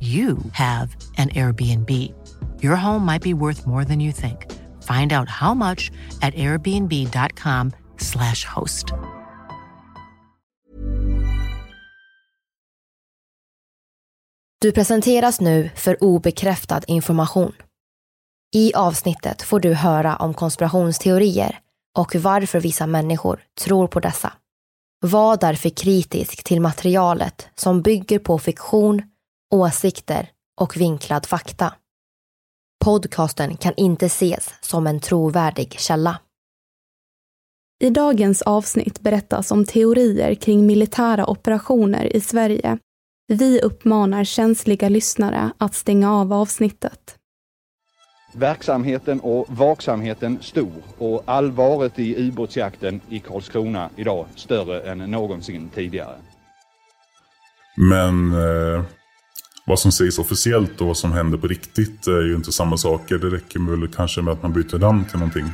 you have an Airbnb. Your home might be worth more than you think. Find out how much at airbnb.com/slash host. Du presenteras nu för obekräftad information. I avsnittet får du höra om konspirationsteorier och varför vissa människor tror på dessa. Var därför kritisk till materialet som bygger på fiktion åsikter och vinklad fakta. Podcasten kan inte ses som en trovärdig källa. I dagens avsnitt berättas om teorier kring militära operationer i Sverige. Vi uppmanar känsliga lyssnare att stänga av avsnittet. Verksamheten och vaksamheten stor och allvaret i ubåtsjakten i Karlskrona idag större än någonsin tidigare. Men eh, vad som sägs officiellt och vad som händer på riktigt är ju inte samma saker. Det räcker väl kanske med att man byter namn till någonting.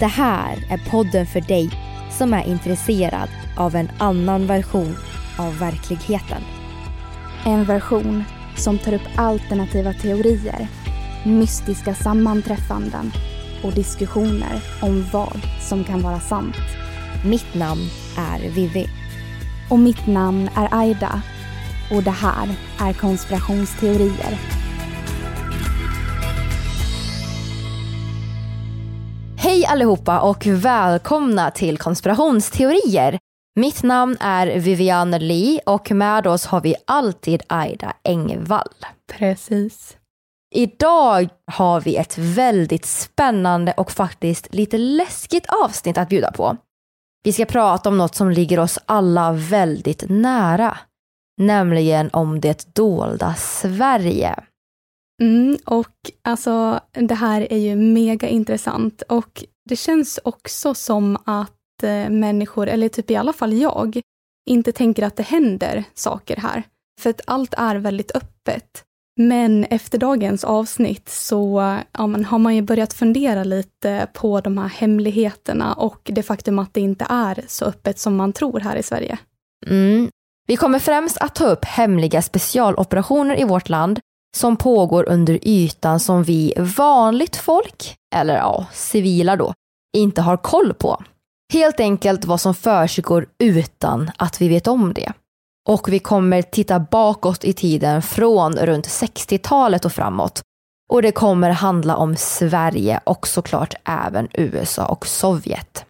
Det här är podden för dig som är intresserad av en annan version av verkligheten. En version som tar upp alternativa teorier, mystiska sammanträffanden och diskussioner om vad som kan vara sant. Mitt namn är Vivi. Och mitt namn är Aida. Och det här är konspirationsteorier. Hej allihopa och välkomna till konspirationsteorier. Mitt namn är Viviane Lee och med oss har vi alltid Aida Engvall. Precis. Idag har vi ett väldigt spännande och faktiskt lite läskigt avsnitt att bjuda på. Vi ska prata om något som ligger oss alla väldigt nära, nämligen om det dolda Sverige. Mm, och alltså det här är ju mega intressant och det känns också som att eh, människor, eller typ i alla fall jag, inte tänker att det händer saker här. För att allt är väldigt öppet. Men efter dagens avsnitt så ja, man har man ju börjat fundera lite på de här hemligheterna och det faktum att det inte är så öppet som man tror här i Sverige. Mm. Vi kommer främst att ta upp hemliga specialoperationer i vårt land som pågår under ytan som vi vanligt folk, eller ja, civila då, inte har koll på. Helt enkelt vad som försiggår utan att vi vet om det. Och vi kommer titta bakåt i tiden från runt 60-talet och framåt. Och det kommer handla om Sverige och såklart även USA och Sovjet.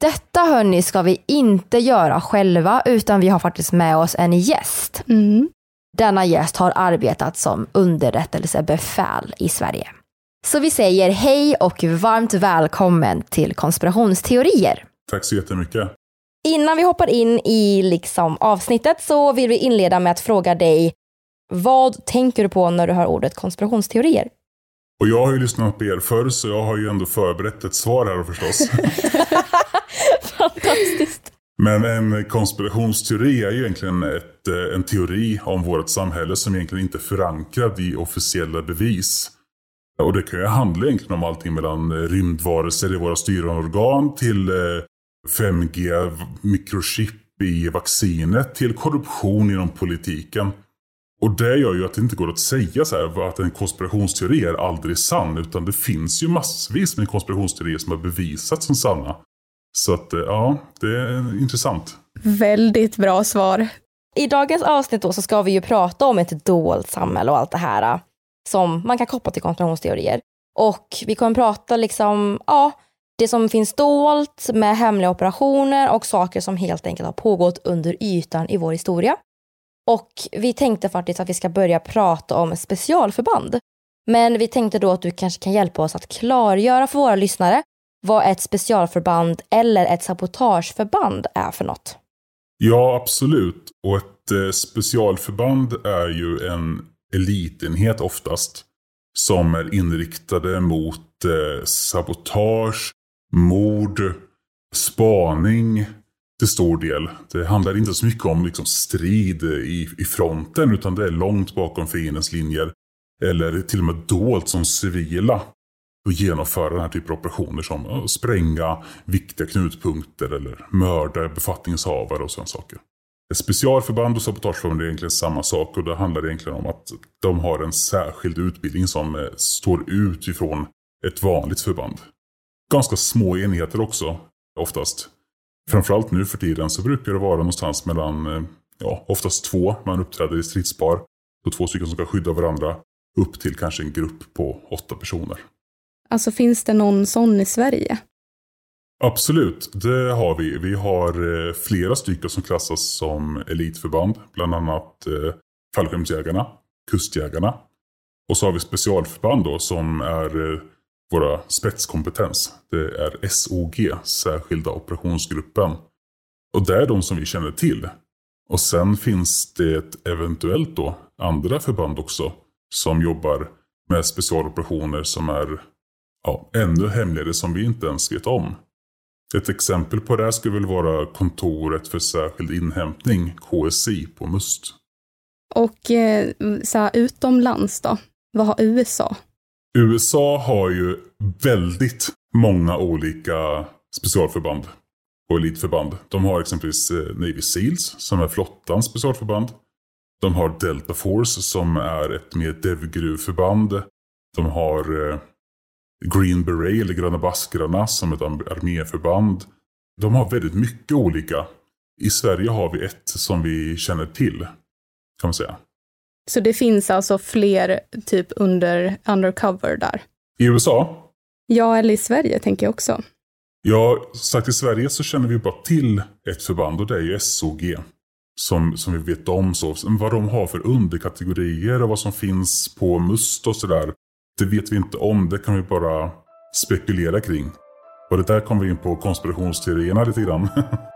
Detta hörni ska vi inte göra själva utan vi har faktiskt med oss en gäst. Mm. Denna gäst har arbetat som underrättelsebefäl i Sverige. Så vi säger hej och varmt välkommen till konspirationsteorier. Tack så jättemycket. Innan vi hoppar in i liksom avsnittet så vill vi inleda med att fråga dig vad tänker du på när du hör ordet konspirationsteorier? Och jag har ju lyssnat på er förr så jag har ju ändå förberett ett svar här förstås. Fantastiskt. Men en konspirationsteori är ju egentligen ett, eh, en teori om vårt samhälle som egentligen inte är förankrad i officiella bevis. Och det kan ju handla egentligen om allting mellan eh, rymdvarelser i våra styrande organ till 5G mikrochip i vaccinet till korruption inom politiken. Och det gör ju att det inte går att säga så här, att en konspirationsteori är aldrig sann. Utan det finns ju massvis med konspirationsteorier som har bevisats som sanna. Så att eh, ja, det är intressant. Väldigt bra svar. I dagens avsnitt då så ska vi ju prata om ett dolt samhälle och allt det här eh, som man kan koppla till konspirationsteorier. Och vi kommer prata liksom, ja, det som finns dolt med hemliga operationer och saker som helt enkelt har pågått under ytan i vår historia. Och vi tänkte faktiskt att vi ska börja prata om specialförband. Men vi tänkte då att du kanske kan hjälpa oss att klargöra för våra lyssnare vad ett specialförband eller ett sabotageförband är för något. Ja, absolut. Och ett eh, specialförband är ju en elitenhet oftast. Som är inriktade mot eh, sabotage, mord, spaning till stor del. Det handlar inte så mycket om liksom, strid i, i fronten utan det är långt bakom fiendens linjer. Eller till och med dolt som civila och genomföra den här typen av operationer som att spränga viktiga knutpunkter eller mörda befattningshavare och sådana saker. Ett specialförband och sabotageförband är egentligen samma sak och det handlar egentligen om att de har en särskild utbildning som eh, står ut ifrån ett vanligt förband. Ganska små enheter också, oftast. Framförallt nu för tiden så brukar det vara någonstans mellan, eh, ja, oftast två man uppträder i stridspar. Så två stycken som ska skydda varandra. Upp till kanske en grupp på åtta personer. Alltså finns det någon sån i Sverige? Absolut, det har vi. Vi har eh, flera stycken som klassas som elitförband. Bland annat eh, fallskärmsjägarna, kustjägarna. Och så har vi specialförband då som är våra spetskompetens. Det är SOG, Särskilda operationsgruppen. Och det är de som vi känner till. Och sen finns det eventuellt då andra förband också som jobbar med specialoperationer som är ja, ännu hemligare som vi inte ens vet om. Ett exempel på det här skulle väl vara kontoret för särskild inhämtning, KSI, på Must. Och eh, så här, utomlands då? Vad har USA? USA har ju väldigt många olika specialförband och elitförband. De har exempelvis eh, Navy Seals som är flottans specialförband. De har Delta Force som är ett mer devgruvförband. De har eh, Green Beret eller Gröna Baskrarna som ett arméförband. De har väldigt mycket olika. I Sverige har vi ett som vi känner till. Kan man säga. Så det finns alltså fler typ under undercover där? I USA? Ja, eller i Sverige tänker jag också. Ja, sagt i Sverige så känner vi bara till ett förband och det är ju SOG. Som, som vi vet om. Så, vad de har för underkategorier och vad som finns på MUST och sådär. Det vet vi inte om, det kan vi bara spekulera kring. Och det där kommer vi in på konspirationsteorierna lite grann.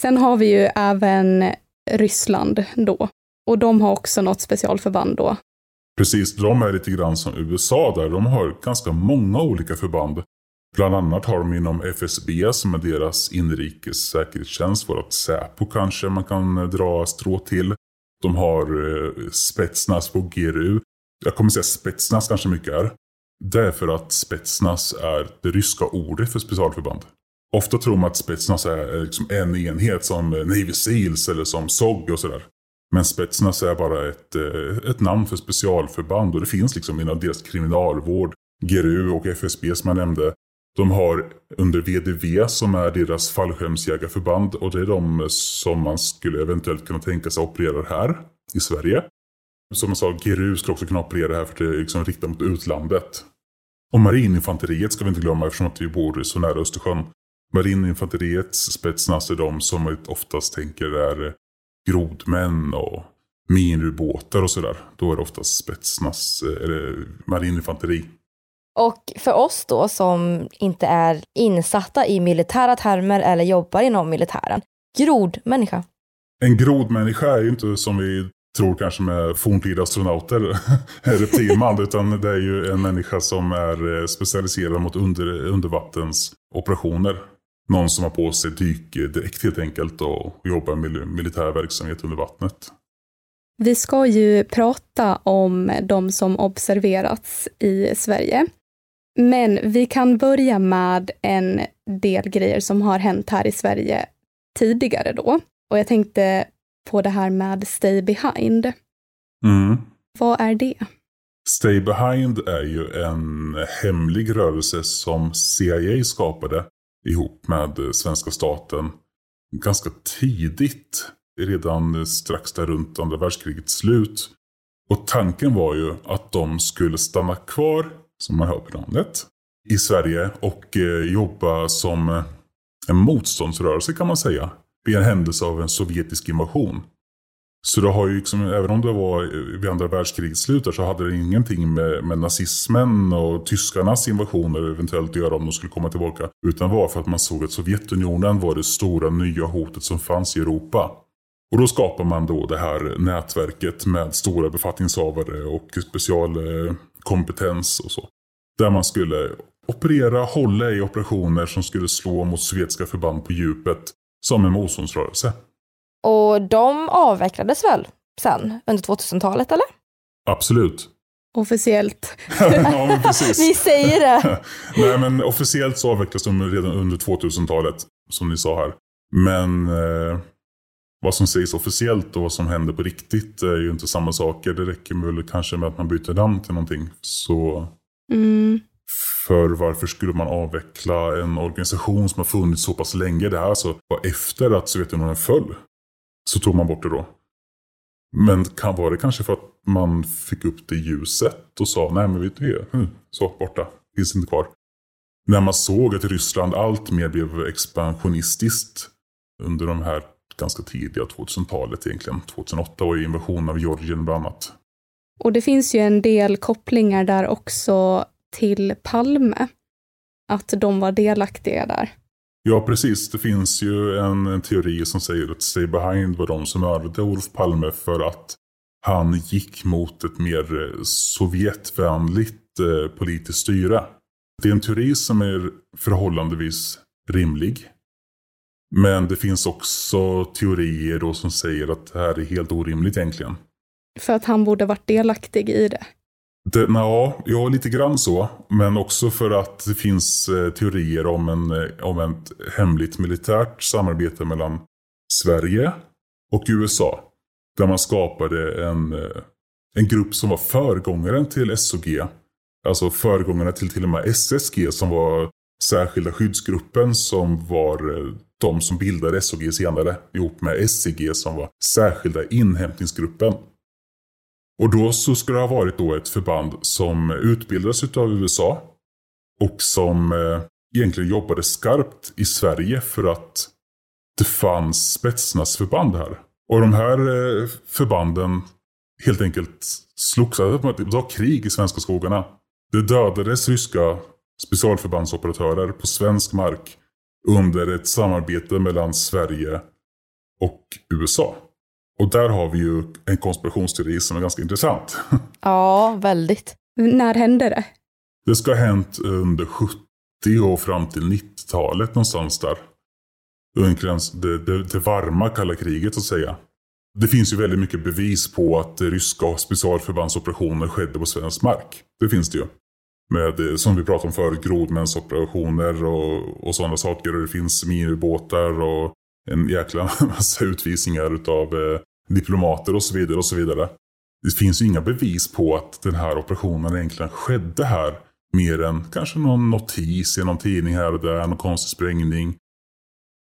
Sen har vi ju även Ryssland då. Och de har också något specialförband då. Precis, de är lite grann som USA där. De har ganska många olika förband. Bland annat har de inom FSB som är deras inrikes säkerhetstjänst, vårat Säpo kanske man kan dra strå till. De har eh, Spetsnaz på GRU. Jag kommer säga Spetsnaz kanske mycket är. Därför att Spetsnaz är det ryska ordet för specialförband. Ofta tror man att Spetsnaz är liksom en enhet som eh, Navy Seals eller som SOG och sådär. Men Spetsnaz är bara ett, eh, ett namn för specialförband och det finns liksom inom deras kriminalvård, GRU och FSB som jag nämnde. De har under VDV som är deras fallskärmsjägarförband och det är de eh, som man skulle eventuellt kunna tänka sig operera här i Sverige. Som jag sa, GRU skulle också kunna operera här för det är liksom riktat mot utlandet. Och marininfanteriet ska vi inte glömma eftersom att vi bor så nära Östersjön. Marininfanteriets spetsnaz är de som man oftast tänker är grodmän och minubåtar och sådär. Då är det oftast spetsnaz, eller marininfanteri. Och för oss då som inte är insatta i militära termer eller jobbar inom militären, grodmänniska. En grodmänniska är ju inte som vi tror kanske med forntida astronauter, reptilman, utan det är ju en människa som är specialiserad mot under, undervattensoperationer. Någon som har på sig dykdräkt helt enkelt och jobbar med militär verksamhet under vattnet. Vi ska ju prata om de som observerats i Sverige. Men vi kan börja med en del grejer som har hänt här i Sverige tidigare då. Och jag tänkte på det här med Stay Behind. Mm. Vad är det? Stay Behind är ju en hemlig rörelse som CIA skapade ihop med eh, svenska staten ganska tidigt. Redan eh, strax där runt andra världskrigets slut. Och tanken var ju att de skulle stanna kvar, som man hör på namnet, i Sverige och eh, jobba som en motståndsrörelse kan man säga. Vid en händelse av en sovjetisk invasion. Så det har ju liksom, även om det var vid andra världskrigets slut där, så hade det ingenting med, med nazismen och tyskarnas invasioner eventuellt att göra om de skulle komma tillbaka. Utan var för att man såg att Sovjetunionen var det stora nya hotet som fanns i Europa. Och då skapar man då det här nätverket med stora befattningshavare och specialkompetens eh, och så. Där man skulle operera, hålla i operationer som skulle slå mot sovjetiska förband på djupet som en motståndsrörelse. Och de avvecklades väl sen under 2000-talet eller? Absolut. Officiellt. ja. Vi säger det. Nej, men officiellt så avvecklas de redan under 2000-talet, som ni sa här. Men eh, vad som sägs officiellt och vad som händer på riktigt är ju inte samma saker. Det räcker väl kanske med att man byter namn till någonting. Så Mm. för varför skulle man avveckla en organisation som har funnits så pass länge? Det här alltså var efter att Sovjetunionen föll. Så tog man bort det då. Men kan, var det kanske för att man fick upp det ljuset och sa nej men vet du det, hm, så borta, finns inte kvar. När man såg att Ryssland allt mer blev expansionistiskt under de här ganska tidiga 2000-talet egentligen. 2008 var ju invasionen av Georgien bland annat. Och det finns ju en del kopplingar där också till Palme. Att de var delaktiga där. Ja, precis. Det finns ju en, en teori som säger att Stay Behind var de som mördade Olof Palme för att han gick mot ett mer eh, Sovjetvänligt eh, politiskt styre. Det är en teori som är förhållandevis rimlig. Men det finns också teorier då som säger att det här är helt orimligt egentligen. För att han borde varit delaktig i det. Det, ja, ja, lite grann så. Men också för att det finns eh, teorier om, en, eh, om ett hemligt militärt samarbete mellan Sverige och USA. Där man skapade en, eh, en grupp som var föregångaren till SOG. Alltså föregångaren till till och med SSG som var särskilda skyddsgruppen som var eh, de som bildade SOG senare ihop med SCG som var särskilda inhämtningsgruppen. Och då så skulle det ha varit då ett förband som utbildades av USA och som eh, egentligen jobbade skarpt i Sverige för att det fanns spetsnazförband här. Och de här eh, förbanden helt enkelt slogs, det var krig i svenska skogarna. Det dödades ryska specialförbandsoperatörer på svensk mark under ett samarbete mellan Sverige och USA. Och där har vi ju en konspirationsteori som är ganska intressant. Ja, väldigt. När hände det? Det ska ha hänt under 70 och fram till 90-talet någonstans där. Det, det, det varma kalla kriget så att säga. Det finns ju väldigt mycket bevis på att ryska specialförbandsoperationer skedde på svensk mark. Det finns det ju. Med, som vi pratade om förut, grodmänsoperationer och, och sådana saker. Och det finns minibåtar och en jäkla massa utvisningar utav eh, diplomater och så vidare. och så vidare. Det finns ju inga bevis på att den här operationen egentligen skedde här. Mer än kanske någon notis i någon tidning här och där, någon konstig sprängning.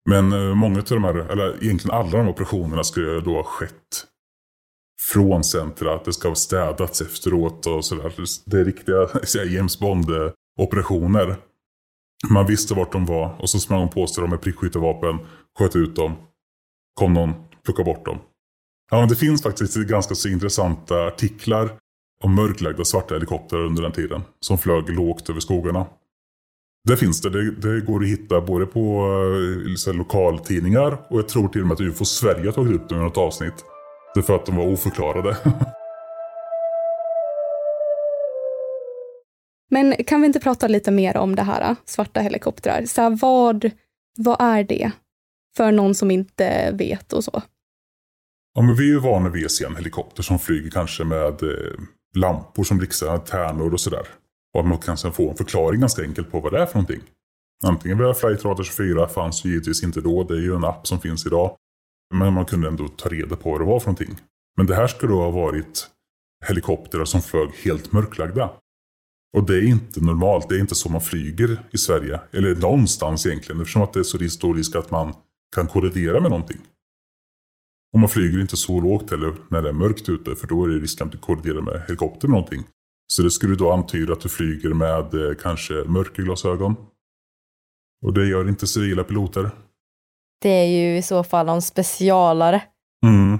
Men eh, många av de här, eller egentligen alla de här operationerna skulle då ha skett från centret. Att det ska ha städats efteråt och sådär. Det är riktiga James Bond-operationer. Man visste vart de var och så sprang de på sig dem med prickskyttevapen, sköt ut dem. Kom någon, plockade bort dem. Ja, det finns faktiskt ganska så intressanta artiklar om mörklagda svarta helikoptrar under den tiden. Som flög lågt över skogarna. Det finns det. det. Det, går att hitta både på liksom, lokaltidningar och jag tror till och med att UFO Sverige har tagit upp det i något avsnitt. Det är för att de var oförklarade. Men kan vi inte prata lite mer om det här, eh, svarta helikoptrar? Så här, vad, vad är det? För någon som inte vet och så. Ja, men vi är ju vana vid att se en helikopter som flyger kanske med eh, lampor som blixtrar, tärnor och sådär. Och man kan sen få en förklaring ganska enkelt på vad det är för någonting. Antingen via Flight Radar 24 fanns ju givetvis inte då. Det är ju en app som finns idag. Men man kunde ändå ta reda på vad det var för någonting. Men det här skulle då ha varit helikoptrar som flög helt mörklagda. Och det är inte normalt. Det är inte så man flyger i Sverige. Eller någonstans egentligen. Eftersom att det är så stor risk att man kan kollidera med någonting. Och man flyger inte så lågt heller när det är mörkt ute. För då är det risken att du kolliderar med helikopter eller någonting. Så det skulle då antyda att du flyger med eh, kanske mörkerglasögon. Och det gör inte civila piloter. Det är ju i så fall någon specialare. Mm.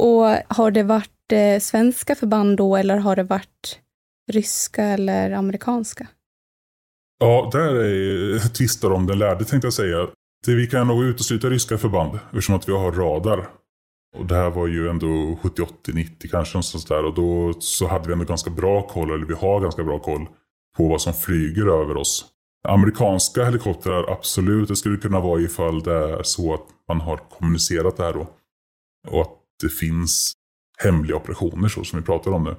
Och har det varit eh, svenska förband då eller har det varit ryska eller amerikanska? Ja, där är tvistar om den lärde tänkte jag säga. Det, vi kan nog utesluta ryska förband eftersom att vi har radar. Och det här var ju ändå 70, 80, 90 kanske någonstans där. Och då så hade vi ändå ganska bra koll, eller vi har ganska bra koll på vad som flyger över oss. Amerikanska helikoptrar, absolut. Det skulle kunna vara ifall det är så att man har kommunicerat det här då. Och att det finns hemliga operationer så som vi pratar om nu.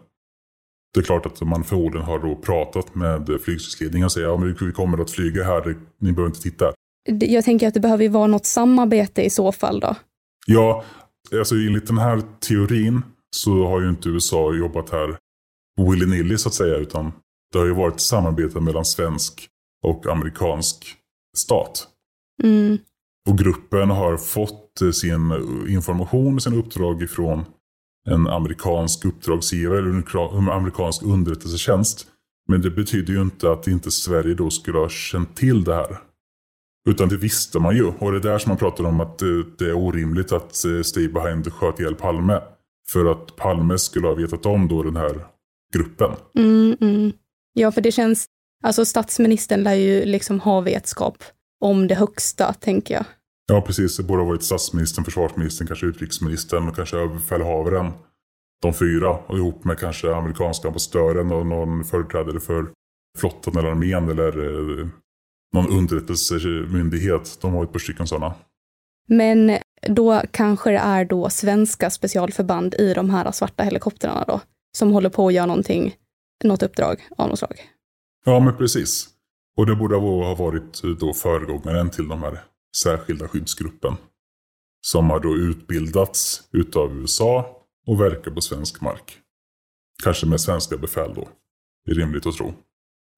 Det är klart att man förmodligen har då pratat med flygstridsledningen och säger ja men vi kommer att flyga här, ni behöver inte titta. Jag tänker att det behöver vara något samarbete i så fall då. Ja, alltså enligt den här teorin så har ju inte USA jobbat här willy-nilly så att säga utan det har ju varit samarbete mellan svensk och amerikansk stat. Mm. Och gruppen har fått eh, sin information, sin uppdrag ifrån en amerikansk uppdragsgivare eller en amerikansk underrättelsetjänst. Men det betyder ju inte att inte Sverige då skulle ha känt till det här. Utan det visste man ju. Och det är där som man pratar om att det, är orimligt att eh, Steve Behind sköt ihjäl Palme. För att Palme skulle ha vetat om då den här gruppen. Mm, mm. Ja, för det känns Alltså statsministern lär ju liksom ha vetskap om det högsta, tänker jag. Ja, precis. Det borde ha varit statsministern, försvarsministern, kanske utrikesministern och kanske överbefälhavaren. De fyra och ihop med kanske amerikanska ambassadören och någon företrädare för flottan eller armén eller eh, någon underrättelsemyndighet. De har ett par stycken sådana. Men då kanske det är då svenska specialförband i de här svarta helikoptrarna då, som håller på att göra någonting, något uppdrag av något slag. Ja, men precis. Och det borde ha varit då föregångaren till de här särskilda skyddsgruppen. Som har då utbildats utav USA och verkar på svensk mark. Kanske med svenska befäl då. Det är rimligt att tro.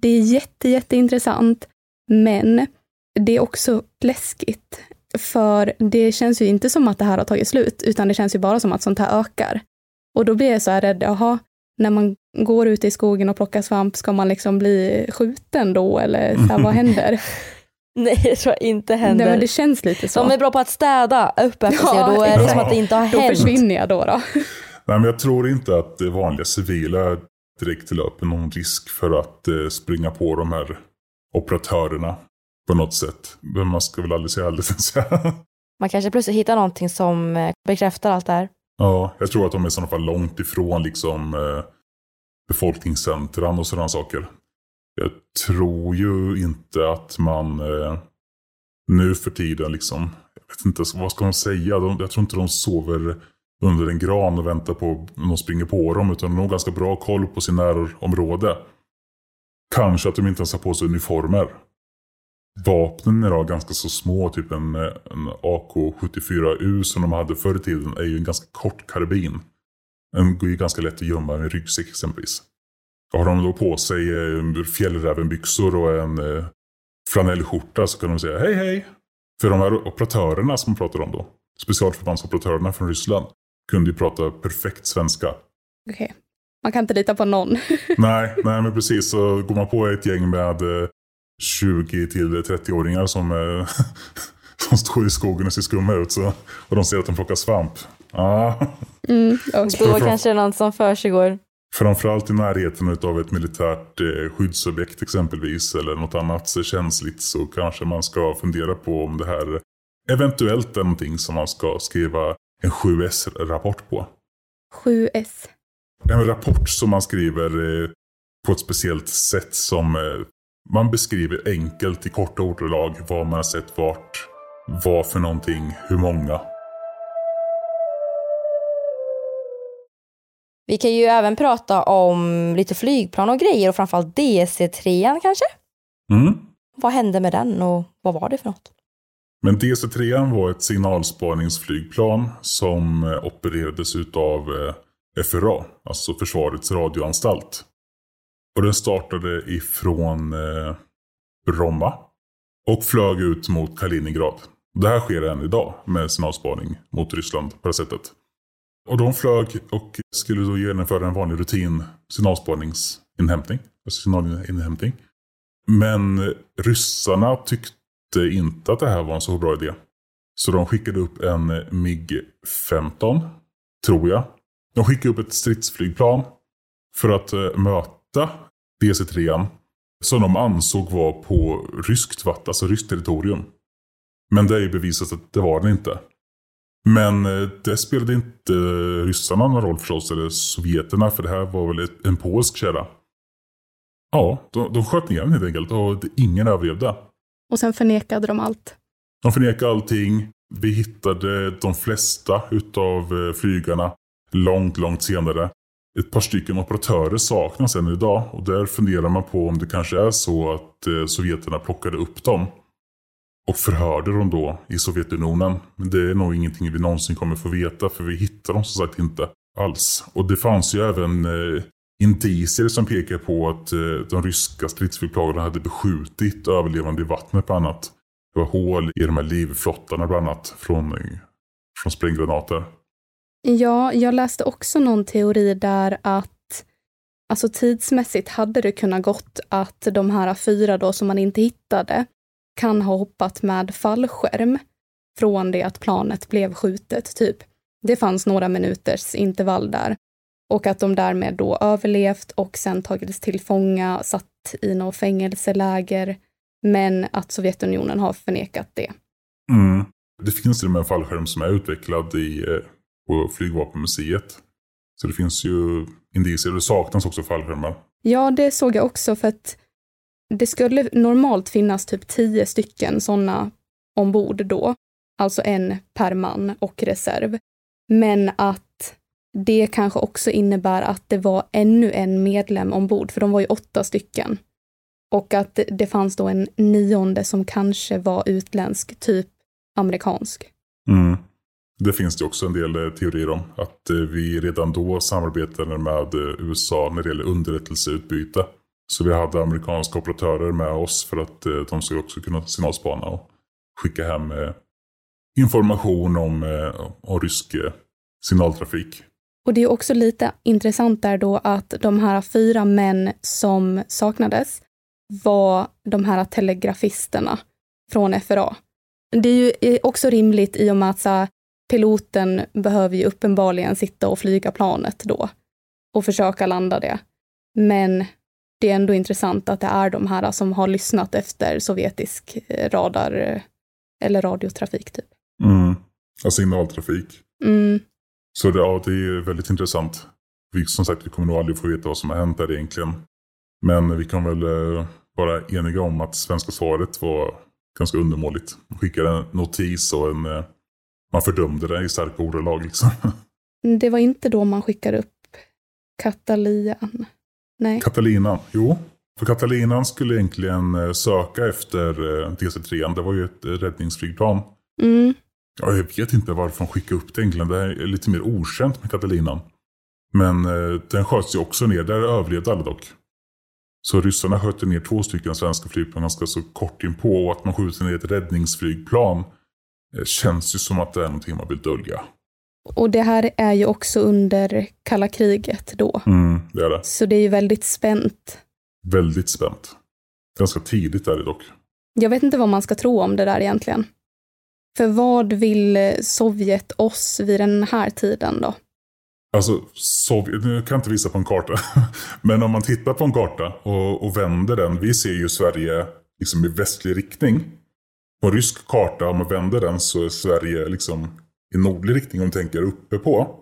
Det är jätte, jätteintressant, men det är också läskigt. För det känns ju inte som att det här har tagit slut, utan det känns ju bara som att sånt här ökar. Och då blir jag så här rädd, jaha, när man går ute i skogen och plockar svamp, ska man liksom bli skjuten då, eller så här, vad händer? Nej, det tror jag inte händer. Nej, men det känns lite så. De är bra på att städa upp efter sig och då är det som att det inte har då hänt. Då försvinner jag då. då. Nej, men jag tror inte att vanliga civila direkt löper någon risk för att eh, springa på de här operatörerna på något sätt. Men man ska väl aldrig säga aldrig. Man kanske plötsligt hittar någonting som eh, bekräftar allt det här. Ja, jag tror att de är i sådana fall långt ifrån liksom eh, befolkningscentran och sådana saker. Jag tror ju inte att man eh, nu för tiden liksom, jag vet inte, vad ska man säga? De, jag tror inte de sover under en gran och väntar på att någon springer på dem. Utan de har ganska bra koll på sin närområde. Kanske att de inte ens har på sig uniformer. Vapnen är idag ganska så små. Typ en, en AK74U som de hade förr i tiden är ju en ganska kort karbin. Den går ju ganska lätt att gömma i en ryggsäck exempelvis. Har de då på sig eh, fjällrävenbyxor och en eh, flanellskjorta så kan de säga hej hej. För de här operatörerna som man pratar om då, specialförbandsoperatörerna från Ryssland, kunde ju prata perfekt svenska. Okej, okay man kan inte lita på någon. nej, nej, men precis. Så går man på ett gäng med 20 till 30-åringar som, eh, som står i skogen och ser skumma ut så, och de ser att de plockar svamp. Ah. Mm, och då kanske det är något som försiggår. Framförallt i närheten av ett militärt eh, skyddsobjekt exempelvis eller något annat känsligt så kanske man ska fundera på om det här eventuellt är någonting som man ska skriva en 7S-rapport på. 7S? En rapport som man skriver eh, på ett speciellt sätt som eh, man beskriver enkelt i korta ordalag vad man har sett vart, vad för någonting, hur många. Vi kan ju även prata om lite flygplan och grejer och framförallt DC-3 kanske? Mm. Vad hände med den och vad var det för något? Men DC-3 var ett signalspaningsflygplan som eh, opererades utav FRA, alltså Försvarets radioanstalt. Och den startade ifrån eh, Bromma och flög ut mot Kaliningrad. Det här sker än idag med signalspaning mot Ryssland på det sättet. Och de flög och skulle då genomföra en vanlig rutin signalspaningsinhämtning. Alltså signalinhämtning. Men ryssarna tyckte inte att det här var en så bra idé. Så de skickade upp en MIG-15, tror jag. De skickade upp ett stridsflygplan för att uh, möta DC-3 som de ansåg var på ryskt vatten, alltså ryskt territorium. Men det är ju bevisat att det var den inte. Men eh, det spelade inte ryssarna någon roll förstås, eller sovjeterna, för det här var väl en polsk kärra. Ja, de, de sköt ner den helt enkelt och ingen överlevde. Och sen förnekade de allt? De förnekade allting. Vi hittade de flesta utav eh, flygarna långt, långt senare. Ett par stycken operatörer saknas än idag och där funderar man på om det kanske är så att eh, sovjeterna plockade upp dem och förhörde dem då i Sovjetunionen. Men det är nog ingenting vi någonsin kommer få veta för vi hittar dem som sagt inte alls. Och det fanns ju även eh, indicier som pekar på att eh, de ryska stridsflygplanen hade beskjutit överlevande i vattnet bland annat. Det var hål i de här livflottarna bland annat från, eh, från spränggranater. Ja, jag läste också någon teori där att Alltså tidsmässigt hade det kunnat gått att de här fyra då som man inte hittade kan ha hoppat med fallskärm från det att planet blev skjutet, typ. Det fanns några minuters intervall där. Och att de därmed då överlevt och sen tagits till fånga, satt i något fängelseläger. Men att Sovjetunionen har förnekat det. Mm. Det finns till och med en fallskärm som är utvecklad i, eh, på Flygvapenmuseet. Så det finns ju indicier. Det saknas också fallskärmar. Ja, det såg jag också för att det skulle normalt finnas typ tio stycken sådana ombord då, alltså en per man och reserv. Men att det kanske också innebär att det var ännu en medlem ombord, för de var ju åtta stycken. Och att det fanns då en nionde som kanske var utländsk, typ amerikansk. Mm. Det finns det också en del eh, teorier om. Att eh, vi redan då samarbetade med eh, USA när det gäller underrättelseutbyte. Så vi hade amerikanska operatörer med oss för att de skulle också kunna signalspana och skicka hem information om, om rysk signaltrafik. Och det är också lite intressant där då att de här fyra män som saknades var de här telegrafisterna från FRA. Det är ju också rimligt i och med att så piloten behöver ju uppenbarligen sitta och flyga planet då och försöka landa det. Men det är ändå intressant att det är de här som har lyssnat efter sovjetisk eh, radar eh, eller radiotrafik typ. Mm. Ja, signaltrafik. Mm. Så det, ja, det är väldigt intressant. Vi, som sagt, vi kommer nog aldrig få veta vad som har hänt där egentligen. Men vi kan väl eh, vara eniga om att svenska svaret var ganska undermåligt. Man skickade en notis och en, man fördömde det i starka ordalag. Liksom. Det var inte då man skickade upp Katalian? Nej. Katalinan, jo. För Katalinan skulle egentligen eh, söka efter DC-3. Det var ju ett räddningsflygplan. Mm. Ja, jag vet inte varför de skickade upp det egentligen. Det är lite mer okänt med Katalinan. Men eh, den sköts ju också ner. Där överlevde alla dock. Så ryssarna sköt ner två stycken svenska flygplan ganska så kort inpå. Och att man skjuter ner ett räddningsflygplan eh, känns ju som att det är någonting man vill dölja. Och det här är ju också under kalla kriget då. Mm, det är det. Så det är ju väldigt spänt. Väldigt spänt. Ganska tidigt är det dock. Jag vet inte vad man ska tro om det där egentligen. För vad vill Sovjet oss vid den här tiden då? Alltså, Sovjet, nu kan jag inte visa på en karta. Men om man tittar på en karta och, och vänder den. Vi ser ju Sverige liksom i västlig riktning. På en rysk karta, om man vänder den så är Sverige liksom i nordlig riktning om man tänker uppe på.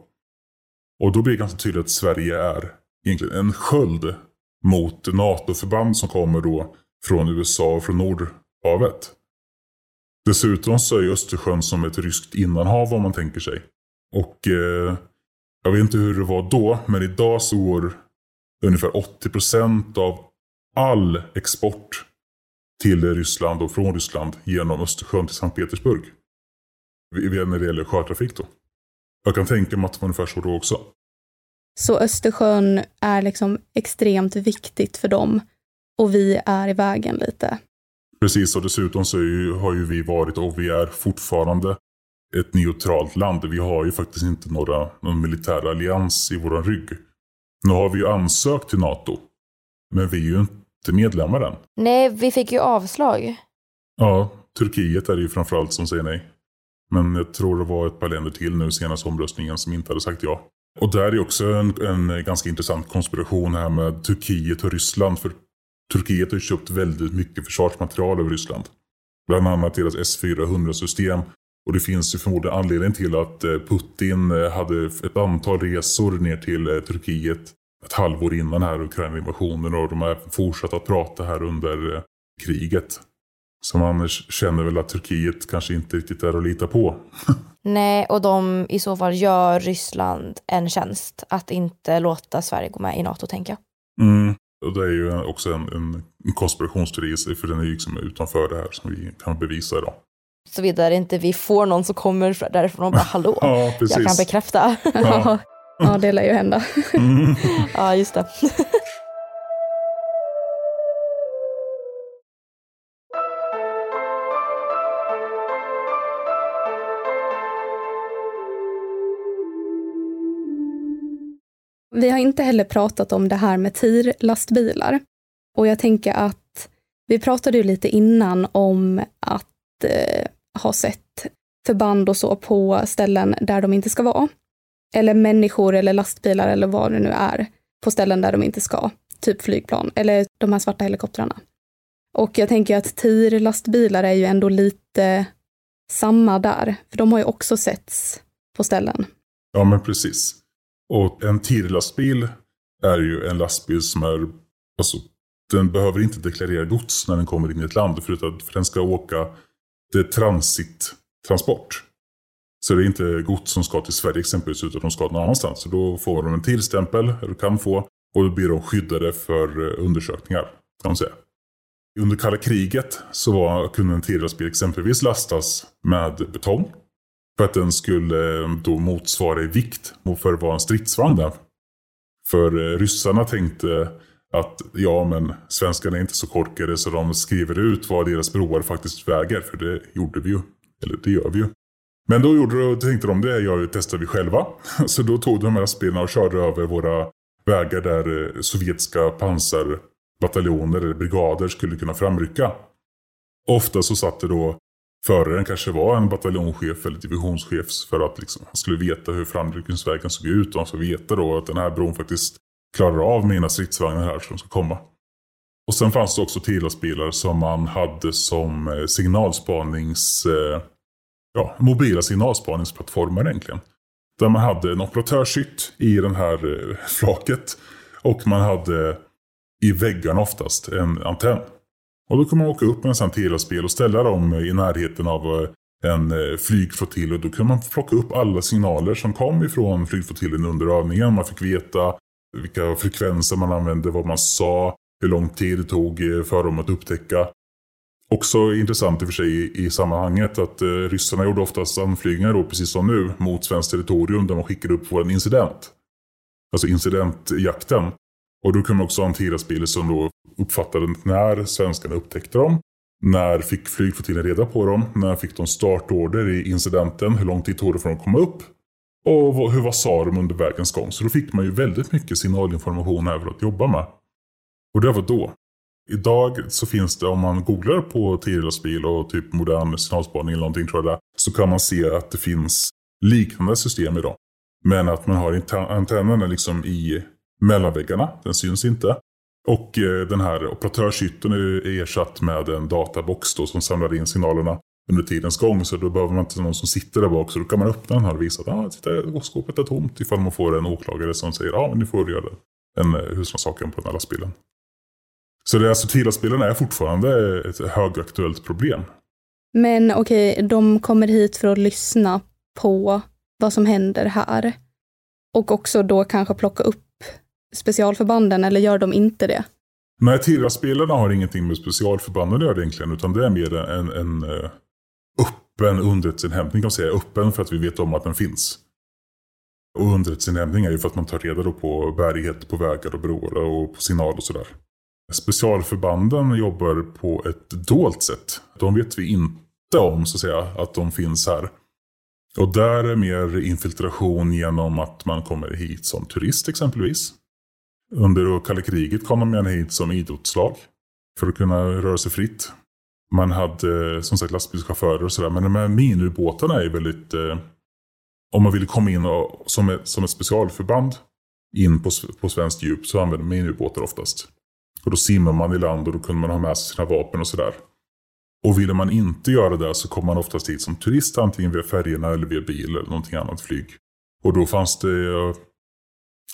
Och då blir det ganska tydligt att Sverige är egentligen en sköld mot NATO-förband som kommer då från USA och från Nordhavet. Dessutom så är Östersjön som ett ryskt innanhav om man tänker sig. Och eh, jag vet inte hur det var då, men idag så går ungefär 80% av all export till Ryssland och från Ryssland genom Östersjön till Sankt Petersburg. När det gäller sjötrafik då. Jag kan tänka mig att det var ungefär så då också. Så Östersjön är liksom extremt viktigt för dem och vi är i vägen lite? Precis, och dessutom så ju, har ju vi varit och vi är fortfarande ett neutralt land. Vi har ju faktiskt inte några, någon militär allians i våran rygg. Nu har vi ju ansökt till NATO. Men vi är ju inte medlemmar än. Nej, vi fick ju avslag. Ja, Turkiet är det ju framförallt som säger nej. Men jag tror det var ett par länder till nu senaste omröstningen som inte hade sagt ja. Och där är också en, en ganska intressant konspiration här med Turkiet och Ryssland. För Turkiet har ju köpt väldigt mycket försvarsmaterial över Ryssland. Bland annat deras S-400-system. Och det finns ju förmodligen anledning till att eh, Putin eh, hade ett antal resor ner till eh, Turkiet ett halvår innan här Ukraina-invasionen och de har fortsatt att prata här under kriget. Så man känner väl att Turkiet kanske inte riktigt är att lita på. Nej, och de i så fall gör Ryssland en tjänst att inte låta Sverige gå med i NATO, tänker jag. Mm. Och det är ju också en, en, konspirationsteori, för den är ju liksom utanför det här som vi kan bevisa idag. Såvida inte vi får någon som kommer därifrån och bara hallå, ja, jag kan bekräfta. Ja, ja det lär ju hända. Mm. ja, just det. Vi har inte heller pratat om det här med TIR-lastbilar. Och jag tänker att vi pratade ju lite innan om att eh, ha sett förband och så på ställen där de inte ska vara. Eller människor eller lastbilar eller vad det nu är på ställen där de inte ska. Typ flygplan eller de här svarta helikoptrarna. Och jag tänker att TIR-lastbilar är ju ändå lite samma där, för de har ju också setts på ställen. Ja, men precis. Och en TIR-lastbil är ju en lastbil som är, alltså, den behöver inte deklarera gods när den kommer in i ett land. För, att, för den ska åka, det är transittransport. Så det är inte gods som ska till Sverige exempelvis, utan de ska någon annanstans. Så då får de en tillstämpel, eller kan få, och då blir de skyddade för eh, undersökningar. Kan man säga. Under kalla kriget så var, kunde en TIR-lastbil exempelvis lastas med betong. För att den skulle eh, då motsvara i vikt för att vara en stridsvagn där. För eh, ryssarna tänkte att ja men svenskarna är inte så korkade så de skriver ut vad deras broar faktiskt väger. För det gjorde vi ju. Eller det gör vi ju. Men då gjorde, tänkte de det gör, testar vi själva. Så då tog de här lastbilarna och körde över våra vägar där eh, sovjetiska pansarbataljoner eller brigader skulle kunna framrycka. Ofta så satt det då föraren kanske var en bataljonschef eller divisionschef för att liksom, han skulle veta hur framryckningsvägen såg ut och han skulle veta då att den här bron faktiskt klarar av mina stridsvagnar här som ska komma. Och sen fanns det också TILAS-bilar som man hade som eh, signalspanings... Eh, ja, mobila signalspaningsplattformar egentligen. Där man hade en operatörshytt i den här eh, flaket. Och man hade i väggarna oftast en antenn. Och då kunde man åka upp med en sån telespel och ställa dem eh, i närheten av eh, en eh, flygflottilj. Och då kunde man plocka upp alla signaler som kom ifrån flygflottiljen under övningen. Man fick veta vilka frekvenser man använde, vad man sa, hur lång tid det tog för dem att upptäcka. Också intressant i och för sig i, sammanhanget att eh, ryssarna gjorde oftast anflygningar då, precis som nu, mot svenskt territorium där man skickade upp vår incident. Alltså incidentjakten. Och då kunde man också ha en som då uppfattade när svenskarna upptäckte dem. När fick flygflottiljen reda på dem? När fick de startorder i incidenten? Hur lång tid tog det för dem att komma upp? Och hur vad sa de under vägens gång? Så då fick man ju väldigt mycket signalinformation över att jobba med. Och det var då. Idag så finns det, om man googlar på T-lastbil och typ modern signalspaning eller någonting tror jag det Så kan man se att det finns liknande system idag. Men att man har antennerna liksom i mellanväggarna. Den syns inte. Och eh, den här operatörshytten är ersatt med en databox då som samlar in signalerna under tidens gång. Så då behöver man inte någon som sitter där bak. Så då kan man öppna den här och visa att ah, skåpet är tomt. Ifall man får en åklagare som säger att ah, nu får du göra en eh, husrannsakan på den här lastbilen. Så det är alltså TILA-spelen är fortfarande ett högaktuellt problem. Men okej, okay, de kommer hit för att lyssna på vad som händer här. Och också då kanske plocka upp specialförbanden, eller gör de inte det? Nej, TILA-spelarna har ingenting med specialförbanden att göra egentligen, utan det är mer en, en, en eh, öppen underrättelseinhämtning kan man säga. Öppen för att vi vet om att den finns. Och underrättelseinhämtning är ju för att man tar reda på bärighet på vägar och broar och på signal och sådär. Specialförbanden jobbar på ett dolt sätt. De vet vi inte om så att säga, att de finns här. Och där är mer infiltration genom att man kommer hit som turist exempelvis. Under kalla kriget kom de gärna hit som idrottslag. För att kunna röra sig fritt. Man hade som sagt lastbilschaufförer och sådär. Men de här minubåtarna är väldigt... Eh, om man vill komma in och, som, ett, som ett specialförband in på, på svenskt djup så använder man minubåtar oftast. Och då simmar man i land och då kunde man ha med sig sina vapen och sådär. Och ville man inte göra det så kom man oftast hit som turist antingen via färgerna eller via bil eller någonting annat flyg. Och då fanns det,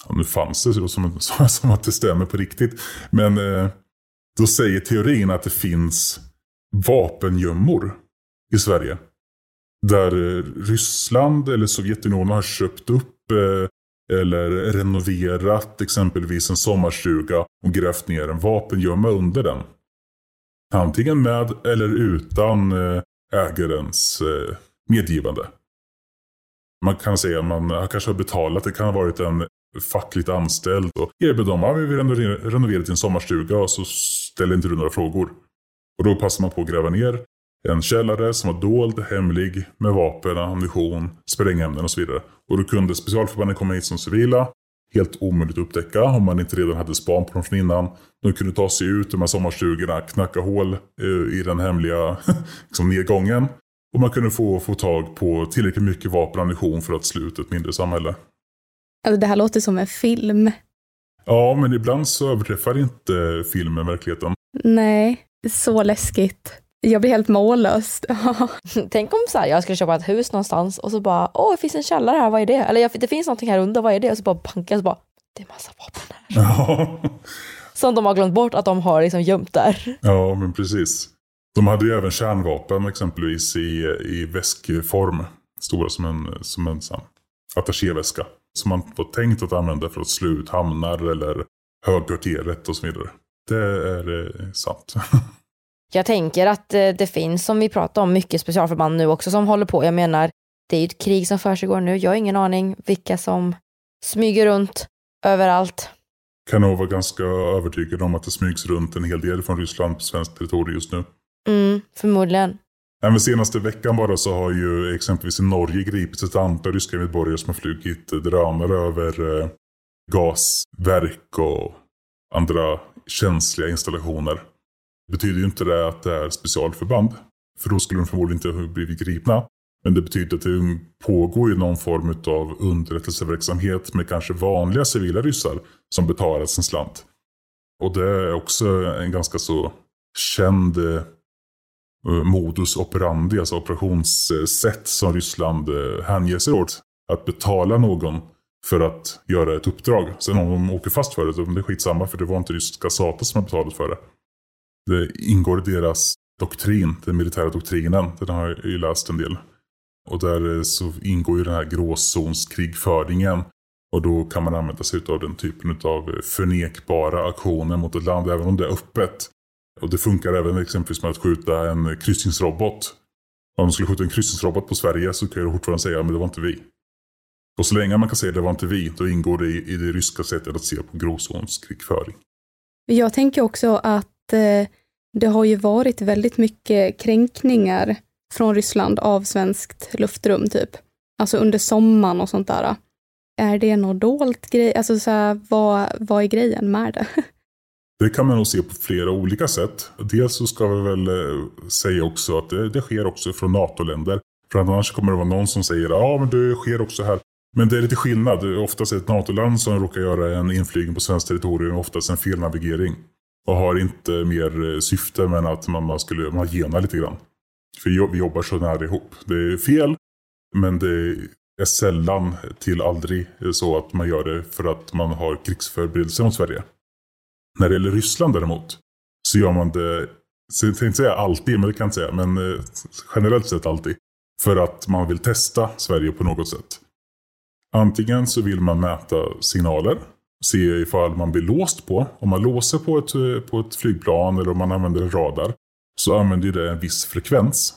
ja, nu fanns det som, som att det stämmer på riktigt. Men eh, då säger teorin att det finns vapengömmor i Sverige. Där eh, Ryssland eller Sovjetunionen har köpt upp eh, eller renoverat exempelvis en sommarstuga och grävt ner en vapengömma under den. Antingen med eller utan eh, ägarens eh, medgivande. Man kan säga att man kanske har betalat. Det kan ha varit en fackligt anställd och erbjöd dem att vi vill renovera din sommarstuga och så ställer inte du några frågor. Och då passar man på att gräva ner en källare som var dold, hemlig, med vapen, ammunition, sprängämnen och så vidare. Och då kunde specialförbanden komma hit som civila. Helt omöjligt att upptäcka om man inte redan hade span på dem från innan. De kunde ta sig ut ur de här sommarstugorna, knacka hål eh, i den hemliga liksom, nedgången. Och man kunde få, få tag på tillräckligt mycket vapen och ammunition för att slå ut ett mindre samhälle. Alltså det här låter som en film. Ja, men ibland så överträffar inte filmen verkligheten. Nej, så läskigt. Jag blir helt mållös. Tänk om så här, jag skulle köpa ett hus någonstans och så bara, åh, det finns en källare här, vad är det? Eller det finns någonting här under, vad är det? Och så bara bankar och så bara, det är massa vapen här. Som de har glömt bort att de har liksom gömt där. Ja, men precis. De hade ju även kärnvapen exempelvis i, i väskform. Stora som en, som en sån attachéväska. Som man var tänkt att använda för att slå ut hamnar eller högkvarteret och så vidare. Det är eh, sant. Jag tänker att eh, det finns, som vi pratar om, mycket specialförband nu också som håller på. Jag menar, det är ju ett krig som försiggår nu. Jag har ingen aning vilka som smyger runt överallt. Kan nog vara ganska övertygad om att det smygs runt en hel del från Ryssland på svenskt territorium just nu. Mm, förmodligen. Även senaste veckan bara så har ju exempelvis i Norge gripits ett antal ryska medborgare som har flugit drönare över eh, gasverk och andra känsliga installationer. Betyder ju inte det att det är specialförband. För då skulle de förmodligen inte ha blivit gripna. Men det betyder att det pågår ju någon form av underrättelseverksamhet med kanske vanliga civila ryssar som betalas en slant. Och det är också en ganska så känd eh, modus operandi, alltså operationssätt som Ryssland eh, hänger sig åt. Att betala någon för att göra ett uppdrag. Sen om de åker fast för det, det är skitsamma för det var inte ryska staten som har betalat för det. Det ingår i deras doktrin, den militära doktrinen. Den har jag ju läst en del. Och där eh, så ingår ju den här gråzonskrigföringen. Och då kan man använda sig av den typen av eh, förnekbara aktioner mot ett land, även om det är öppet. Och det funkar även exempelvis med att skjuta en kryssningsrobot. Om de skulle skjuta en kryssningsrobot på Sverige så kan jag fortfarande säga att det var inte vi. Och så länge man kan säga det var inte vi, då ingår det i, i det ryska sättet att se på gråzonskrigföring. Jag tänker också att Eh, det har ju varit väldigt mycket kränkningar från Ryssland av svenskt luftrum typ. Alltså under sommaren och sånt där. Är det något dolt grej? Alltså så här, vad, vad är grejen med det? Det kan man nog se på flera olika sätt. Dels så ska vi väl eh, säga också att det, det sker också från NATO-länder. För annars kommer det vara någon som säger ja men det sker också här. Men det är lite skillnad. Oftast är det ett NATO-land som råkar göra en inflygning på svenskt territorium, oftast en felnavigering. Och har inte mer eh, syfte än att man, man skulle man genar lite grann. För vi jobbar så nära ihop. Det är fel, men det är sällan till aldrig så att man gör det för att man har krigsförberedelser mot Sverige. När det gäller Ryssland däremot, så gör man det, jag tänkte inte säga alltid, men det kan jag inte säga, men eh, generellt sett alltid. För att man vill testa Sverige på något sätt. Antingen så vill man mäta signaler, se ifall man blir låst på. Om man låser på ett, eh, på ett flygplan eller om man använder en radar, så använder det en viss frekvens.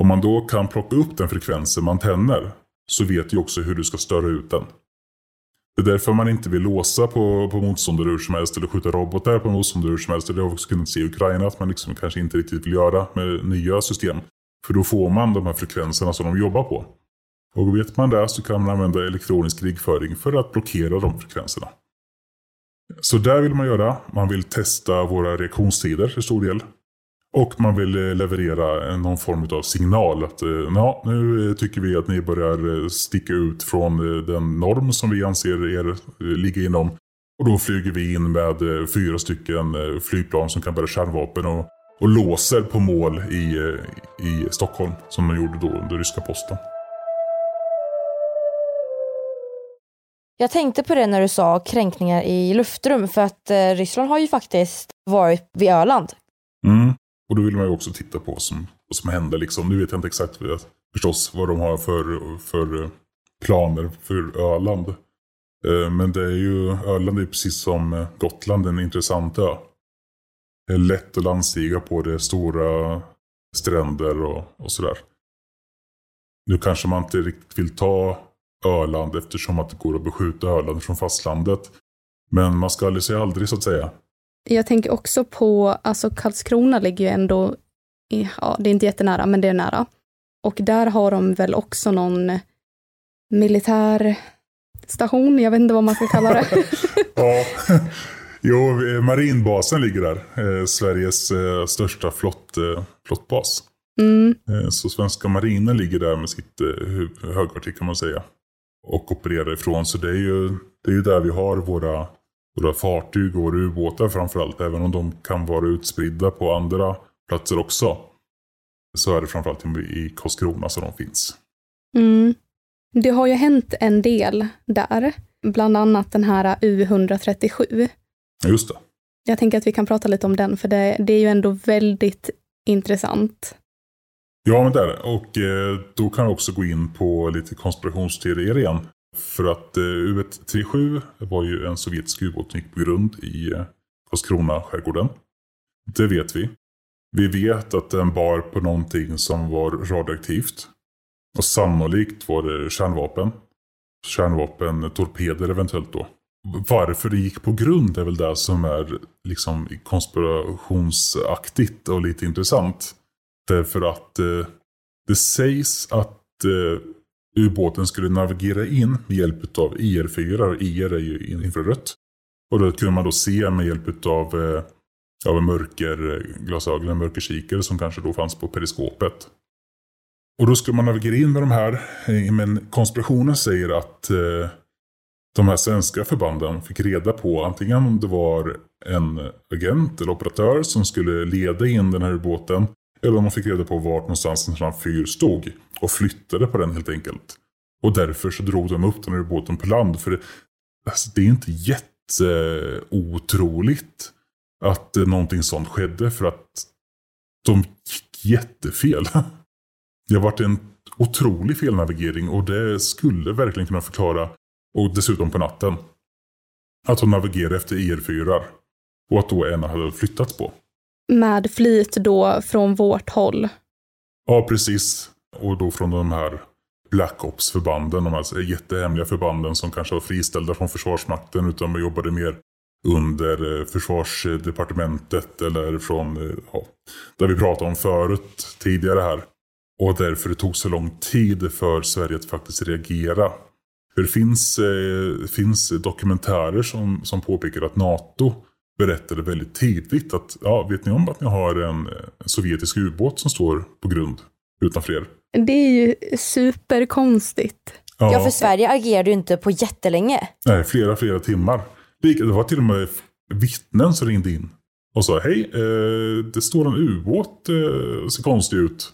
Om man då kan plocka upp den frekvensen med antenner, så vet du också hur du ska störa ut den. Det är därför man inte vill låsa på, på motståndare hur som helst eller skjuta robotar på motståndare hur som helst. Det har vi också kunnat se i Ukraina att man liksom kanske inte riktigt vill göra med nya system. För då får man de här frekvenserna som de jobbar på. Och vet man det så kan man använda elektronisk krigföring för att blockera de frekvenserna. Så där vill man göra. Man vill testa våra reaktionstider till stor del. Och man vill eh, leverera någon form av signal. Att eh, ja, nu eh, tycker vi att ni börjar sticka ut från den norm som vi anser er ligga inom. Och då flyger vi in med fyra stycken flygplan som kan bära kärnvapen och, och låser på mål i, i Stockholm. Som man gjorde då under ryska posten. Jag tänkte på det när du sa kränkningar i luftrum för att eh, Ryssland har ju faktiskt varit vid Öland. Mm. Och då vill man ju också titta på vad som, vad som händer. Liksom. Nu vet jag inte exakt förstås vad de har för, för eh, planer för Öland. Eh, men det är ju, Öland är precis som eh, Gotland en intressant ö. Det är lätt att landstiga på det, stora stränder och, och sådär. Nu kanske man inte riktigt vill ta Öland eftersom att det går att beskjuta Öland från fastlandet. Men man ska aldrig säga aldrig så att säga. Jag tänker också på, alltså Karlskrona ligger ju ändå, i, ja det är inte jättenära, men det är nära. Och där har de väl också någon militär station, jag vet inte vad man ska kalla det. ja, jo, marinbasen ligger där. Eh, Sveriges eh, största flott, eh, flottbas. Mm. Eh, så svenska marinen ligger där med sitt eh, högkvarter kan man säga. Och opererar ifrån. Så det är ju, det är ju där vi har våra våra fartyg och våra ubåtar framförallt. Även om de kan vara utspridda på andra platser också. Så är det framförallt i Karlskrona som de finns. Mm. Det har ju hänt en del där. Bland annat den här U137. Just det. Jag tänker att vi kan prata lite om den, för det, det är ju ändå väldigt intressant. Ja, men där. Och eh, då kan vi också gå in på lite konspirationsteorier igen. För att eh, U137 var ju en sovjetisk ubåt som gick på grund i eh, Karlskrona skärgården. Det vet vi. Vi vet att den bar på någonting som var radioaktivt. Och sannolikt var det kärnvapen. Kärnvapentorpeder eventuellt då. Varför det gick på grund är väl det som är liksom konspirationsaktigt och lite intressant. Därför att eh, det sägs att eh, ubåten skulle navigera in med hjälp av IR4. IR är ju infrarött. Och då kunde man då se med hjälp av, eh, av mörkerglasögon, eh, en mörkerkikare som kanske då fanns på periskopet. Och då skulle man navigera in med de här. Eh, men konspirationen säger att eh, de här svenska förbanden fick reda på antingen om det var en agent eller operatör som skulle leda in den här ubåten. Eller om de fick reda på vart någonstans en sån här fyr stod. Och flyttade på den helt enkelt. Och därför så drog de upp den ur båten på land. För det, alltså, det är inte jätteotroligt att eh, någonting sånt skedde. För att de gick jättefel. Det har varit en otrolig felnavigering och det skulle verkligen kunna förklara, och dessutom på natten, att hon navigerade efter e IR4 och att då en hade flyttats på. Med flit då från vårt håll? Ja, precis. Och då från de här Black Ops-förbanden, de här alltså jättehemliga förbanden som kanske var friställda från Försvarsmakten utan jobbade mer under eh, försvarsdepartementet eller från, eh, ja, där vi pratade om förut, tidigare här. Och därför det tog så lång tid för Sverige att faktiskt reagera. För det finns, eh, finns dokumentärer som, som påpekar att NATO berättade väldigt tidigt att ja, vet ni om att ni har en, sovjetisk ubåt som står på grund utanför er? Det är ju superkonstigt. Ja, ja för Sverige agerade ju inte på jättelänge. Nej, flera, flera timmar. Det var till och med vittnen som ringde in och sa hej, eh, det står en ubåt, eh, ser konstig ut.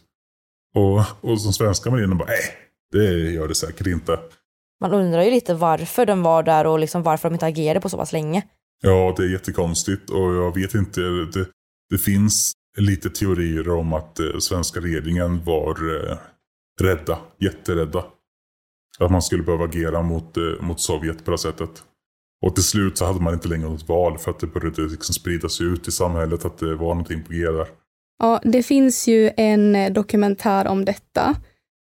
Och, och som svenska marinen bara, nej, det gör det säkert inte. Man undrar ju lite varför de var där och liksom varför de inte agerade på så pass länge. Ja, det är jättekonstigt och jag vet inte. Det, det finns lite teorier om att eh, svenska regeringen var eh, rädda, jätterädda. Att man skulle behöva agera mot, eh, mot Sovjet på det sättet. Och till slut så hade man inte längre något val för att det började liksom spridas ut i samhället att det var någonting på G där. Ja, det finns ju en eh, dokumentär om detta.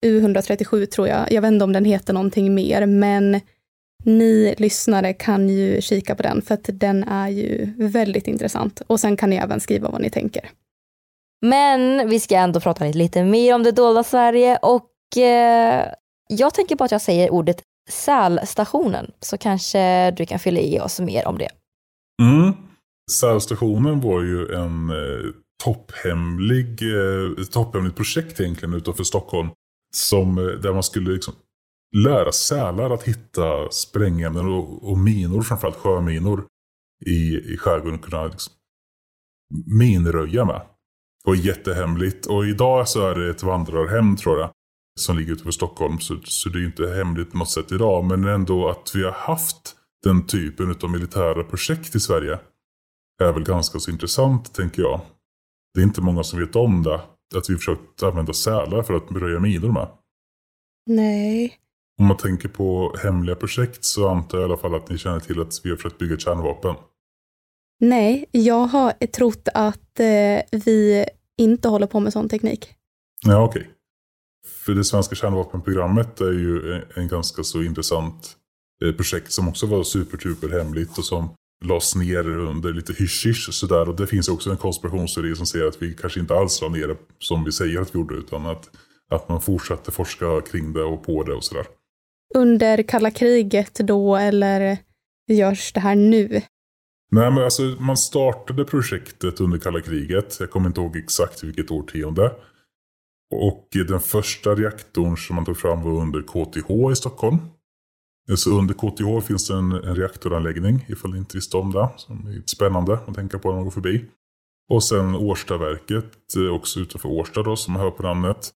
U137 tror jag. Jag vet inte om den heter någonting mer, men ni lyssnare kan ju kika på den för att den är ju väldigt intressant. Och sen kan ni även skriva vad ni tänker. Men vi ska ändå prata lite mer om det dolda Sverige och eh, jag tänker på att jag säger ordet sälstationen så kanske du kan fylla i oss mer om det. Mm. Sälstationen var ju en eh, topphemlig, eh, topphemligt projekt egentligen utanför Stockholm. Som, eh, där man skulle liksom lära sälar att hitta sprängämnen och, och minor, framförallt sjöminor i, i skärgården. Kunna liksom minröja med. Och jättehemligt. Och idag så är det ett vandrarhem tror jag. Som ligger utanför Stockholm. Så, så det är inte hemligt på något sätt idag. Men ändå att vi har haft den typen av militära projekt i Sverige. Är väl ganska så intressant tänker jag. Det är inte många som vet om det. Att vi försökt använda sälar för att röja minor med. Nej. Om man tänker på hemliga projekt så antar jag i alla fall att ni känner till att vi har försökt bygga kärnvapen. Nej, jag har trott att eh, vi inte håller på med sån teknik. Ja, okej. Okay. För det svenska kärnvapenprogrammet är ju en, ganska så intressant eh, projekt som också var supertuper hemligt och som lades ner under lite hysch sådär. Och det finns också en konspirationsteori som säger att vi kanske inte alls la ner det som vi säger att vi gjorde. Utan att, att man fortsatte forska kring det och på det och sådär. Under kalla kriget då eller görs det här nu? Nej men alltså man startade projektet under kalla kriget. Jag kommer inte ihåg exakt vilket årtionde. Och den första reaktorn som man tog fram var under KTH i Stockholm. Så under KTH finns det en, en reaktoranläggning, ifall ni inte visste om det. Som är spännande att tänka på när man går förbi. Och sen Årstaverket, eh, också utanför Årsta då, som man hör på namnet.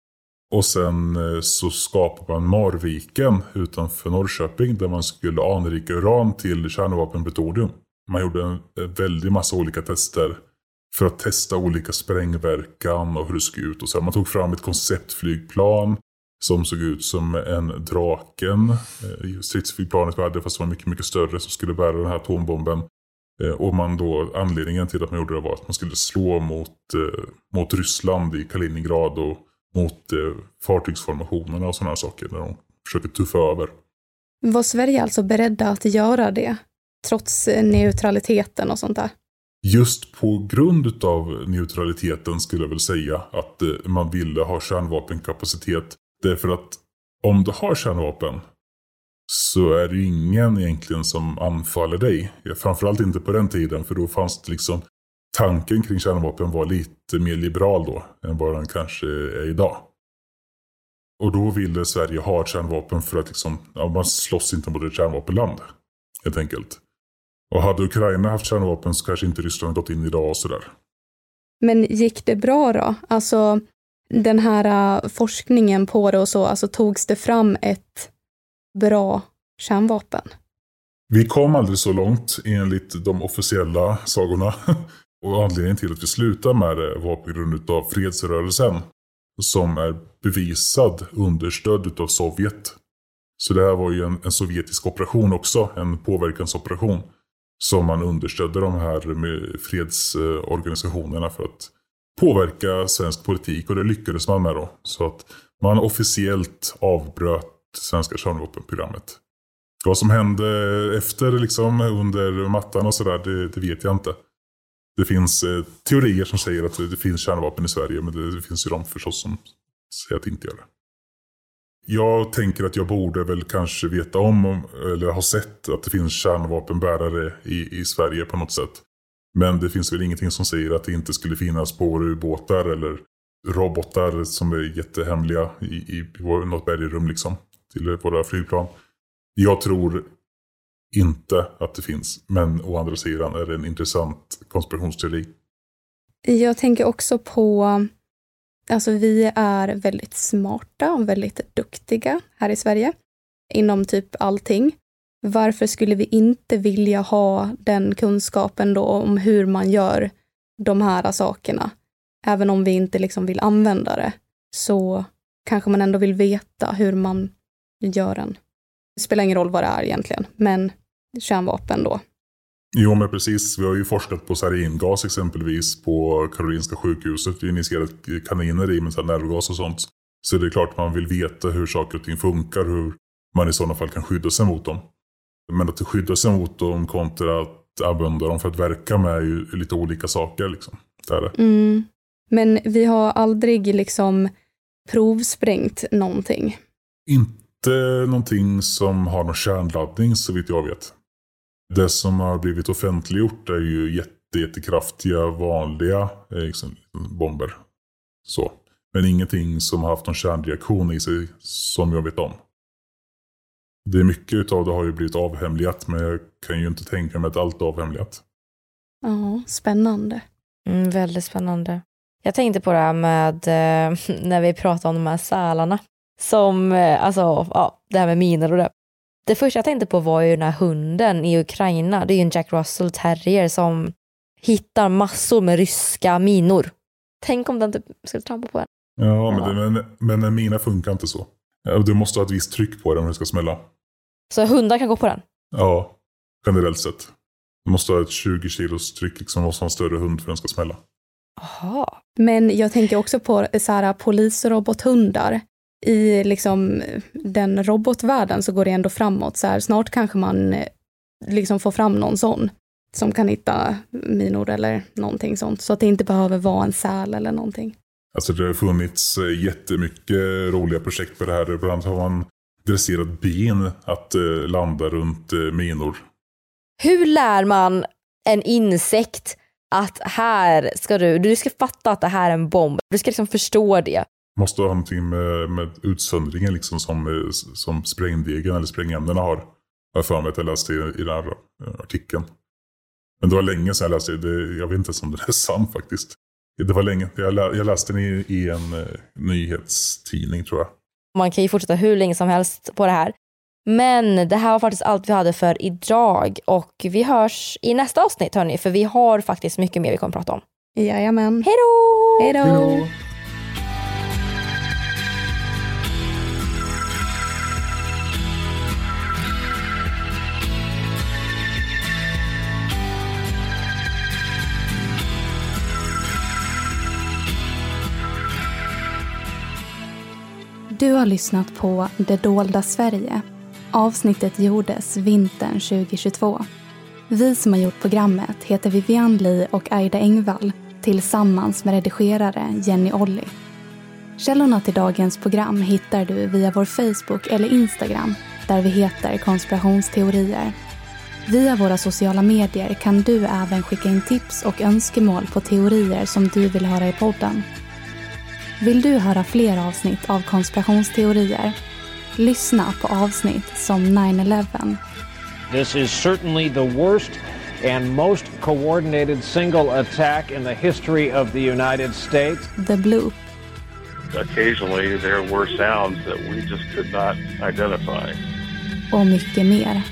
Och sen eh, så skapar man Marviken utanför Norrköping där man skulle anrika uran till kärnvapenplutonium. Man gjorde en, eh, väldig massa olika tester för att testa olika sprängverkan och hur det skulle ut. Och så. Man tog fram ett konceptflygplan som såg ut som en Draken. Eh, stridsflygplanet vi hade fast det var mycket, mycket större som skulle bära den här atombomben. Och man då, anledningen till att man gjorde det var att man skulle slå mot, mot Ryssland i Kaliningrad och mot eh, fartygsformationerna och sådana saker när de försöker tuffa över. Var Sverige alltså beredda att göra det? Trots neutraliteten och sånt där? Just på grund av neutraliteten skulle jag väl säga att eh, man ville ha kärnvapenkapacitet. Därför att om du har kärnvapen så är det ingen egentligen som anfaller dig. Framförallt inte på den tiden för då fanns det liksom tanken kring kärnvapen var lite mer liberal då än vad den kanske är idag. Och då ville Sverige ha kärnvapen för att liksom, ja, man slåss inte mot ett kärnvapenland. Helt enkelt. Och hade Ukraina haft kärnvapen så kanske inte Ryssland gått in idag och sådär. Men gick det bra då? Alltså den här uh, forskningen på det och så, alltså togs det fram ett bra kärnvapen? Vi kom aldrig så långt enligt de officiella sagorna. och anledningen till att vi slutade med det var på grund av fredsrörelsen. Som är bevisad understödd av Sovjet. Så det här var ju en, en sovjetisk operation också, en påverkansoperation som man understödde de här med fredsorganisationerna för att påverka svensk politik och det lyckades man med då. Så att man officiellt avbröt svenska kärnvapenprogrammet. Vad som hände efter, liksom under mattan och sådär, det, det, vet jag inte. Det finns eh, teorier som säger att det finns kärnvapen i Sverige, men det, det finns ju de förstås som säger att det inte gör det. Jag tänker att jag borde väl kanske veta om, eller ha sett att det finns kärnvapenbärare i, i Sverige på något sätt. Men det finns väl ingenting som säger att det inte skulle finnas spårubåtar eller robotar som är jättehemliga i, i, i något bergrum liksom. Till våra flygplan. Jag tror inte att det finns. Men å andra sidan är det en intressant konspirationsteori. Jag tänker också på Alltså vi är väldigt smarta och väldigt duktiga här i Sverige inom typ allting. Varför skulle vi inte vilja ha den kunskapen då om hur man gör de här sakerna? Även om vi inte liksom vill använda det så kanske man ändå vill veta hur man gör den. Det spelar ingen roll vad det är egentligen, men kärnvapen då. Jo men precis, vi har ju forskat på saringas exempelvis på Karolinska sjukhuset. Vi har initierat kaniner i med nervgas och sånt. Så det är klart man vill veta hur saker och ting funkar, hur man i sådana fall kan skydda sig mot dem. Men att skydda sig mot dem kontra att använda dem för att verka med är ju lite olika saker. Liksom. Det är det. Mm. Men vi har aldrig liksom provsprängt någonting? Inte någonting som har någon kärnladdning så vitt jag vet. Det som har blivit offentliggjort är ju jätte, jättekraftiga vanliga eh, liksom, bomber. Så. Men ingenting som har haft någon kärnreaktion i sig som jag vet om. Det är mycket av det har ju blivit avhemligat men jag kan ju inte tänka mig att allt är avhemligat. Ja, spännande. Mm, väldigt spännande. Jag tänkte på det här med eh, när vi pratade om de här sälarna. Som, eh, alltså, ja, det här med minor och det. Det första jag tänkte på var ju den här hunden i Ukraina. Det är ju en Jack Russell terrier som hittar massor med ryska minor. Tänk om den typ skulle trampa på en. Ja, men, det, men, men en mina funkar inte så. Du måste ha ett visst tryck på den om det ska smälla. Så hundar kan gå på den? Ja, generellt sett. Du måste ha ett 20 kilos tryck, liksom måste ha en större hund för att den ska smälla. Aha. Men jag tänker också på så här, polisrobothundar i liksom den robotvärlden så går det ändå framåt. Så här, snart kanske man eh, liksom får fram någon sån som kan hitta minor eller någonting sånt. Så att det inte behöver vara en säl eller någonting. Alltså det har funnits eh, jättemycket roliga projekt på det här. Bland annat har man dresserat bin att eh, landa runt minor. Hur lär man en insekt att här ska du, du ska fatta att det här är en bomb. Du ska liksom förstå det måste ha någonting med, med utsöndringen liksom som, som sprängdegen eller sprängämnena har. Jag för mig att jag läste i, i den här eh, artikeln. Men det var länge sedan jag läste det. Jag vet inte ens om det är sant faktiskt. Det var länge. Jag, lä, jag läste den i, i en uh, nyhetstidning tror jag. Man kan ju fortsätta hur länge som helst på det här. Men det här var faktiskt allt vi hade för idag och vi hörs i nästa avsnitt hörni, för vi har faktiskt mycket mer vi kommer att prata om. Jajamän. Hej då! Hej då! Du har lyssnat på Det dolda Sverige. Avsnittet gjordes vintern 2022. Vi som har gjort programmet heter Vivian Lee och Aida Engvall tillsammans med redigerare Jenny Olli. Källorna till dagens program hittar du via vår Facebook eller Instagram där vi heter konspirationsteorier. Via våra sociala medier kan du även skicka in tips och önskemål på teorier som du vill höra i podden. Vill du höra fler avsnitt av konspirationsteorier? Lyssna på avsnitt som 9-11. This is certainly the worst and most coordinated single attack in the history of the United States. The Bloop. Occasionally there were sounds that we just could not identify. och mycket mer.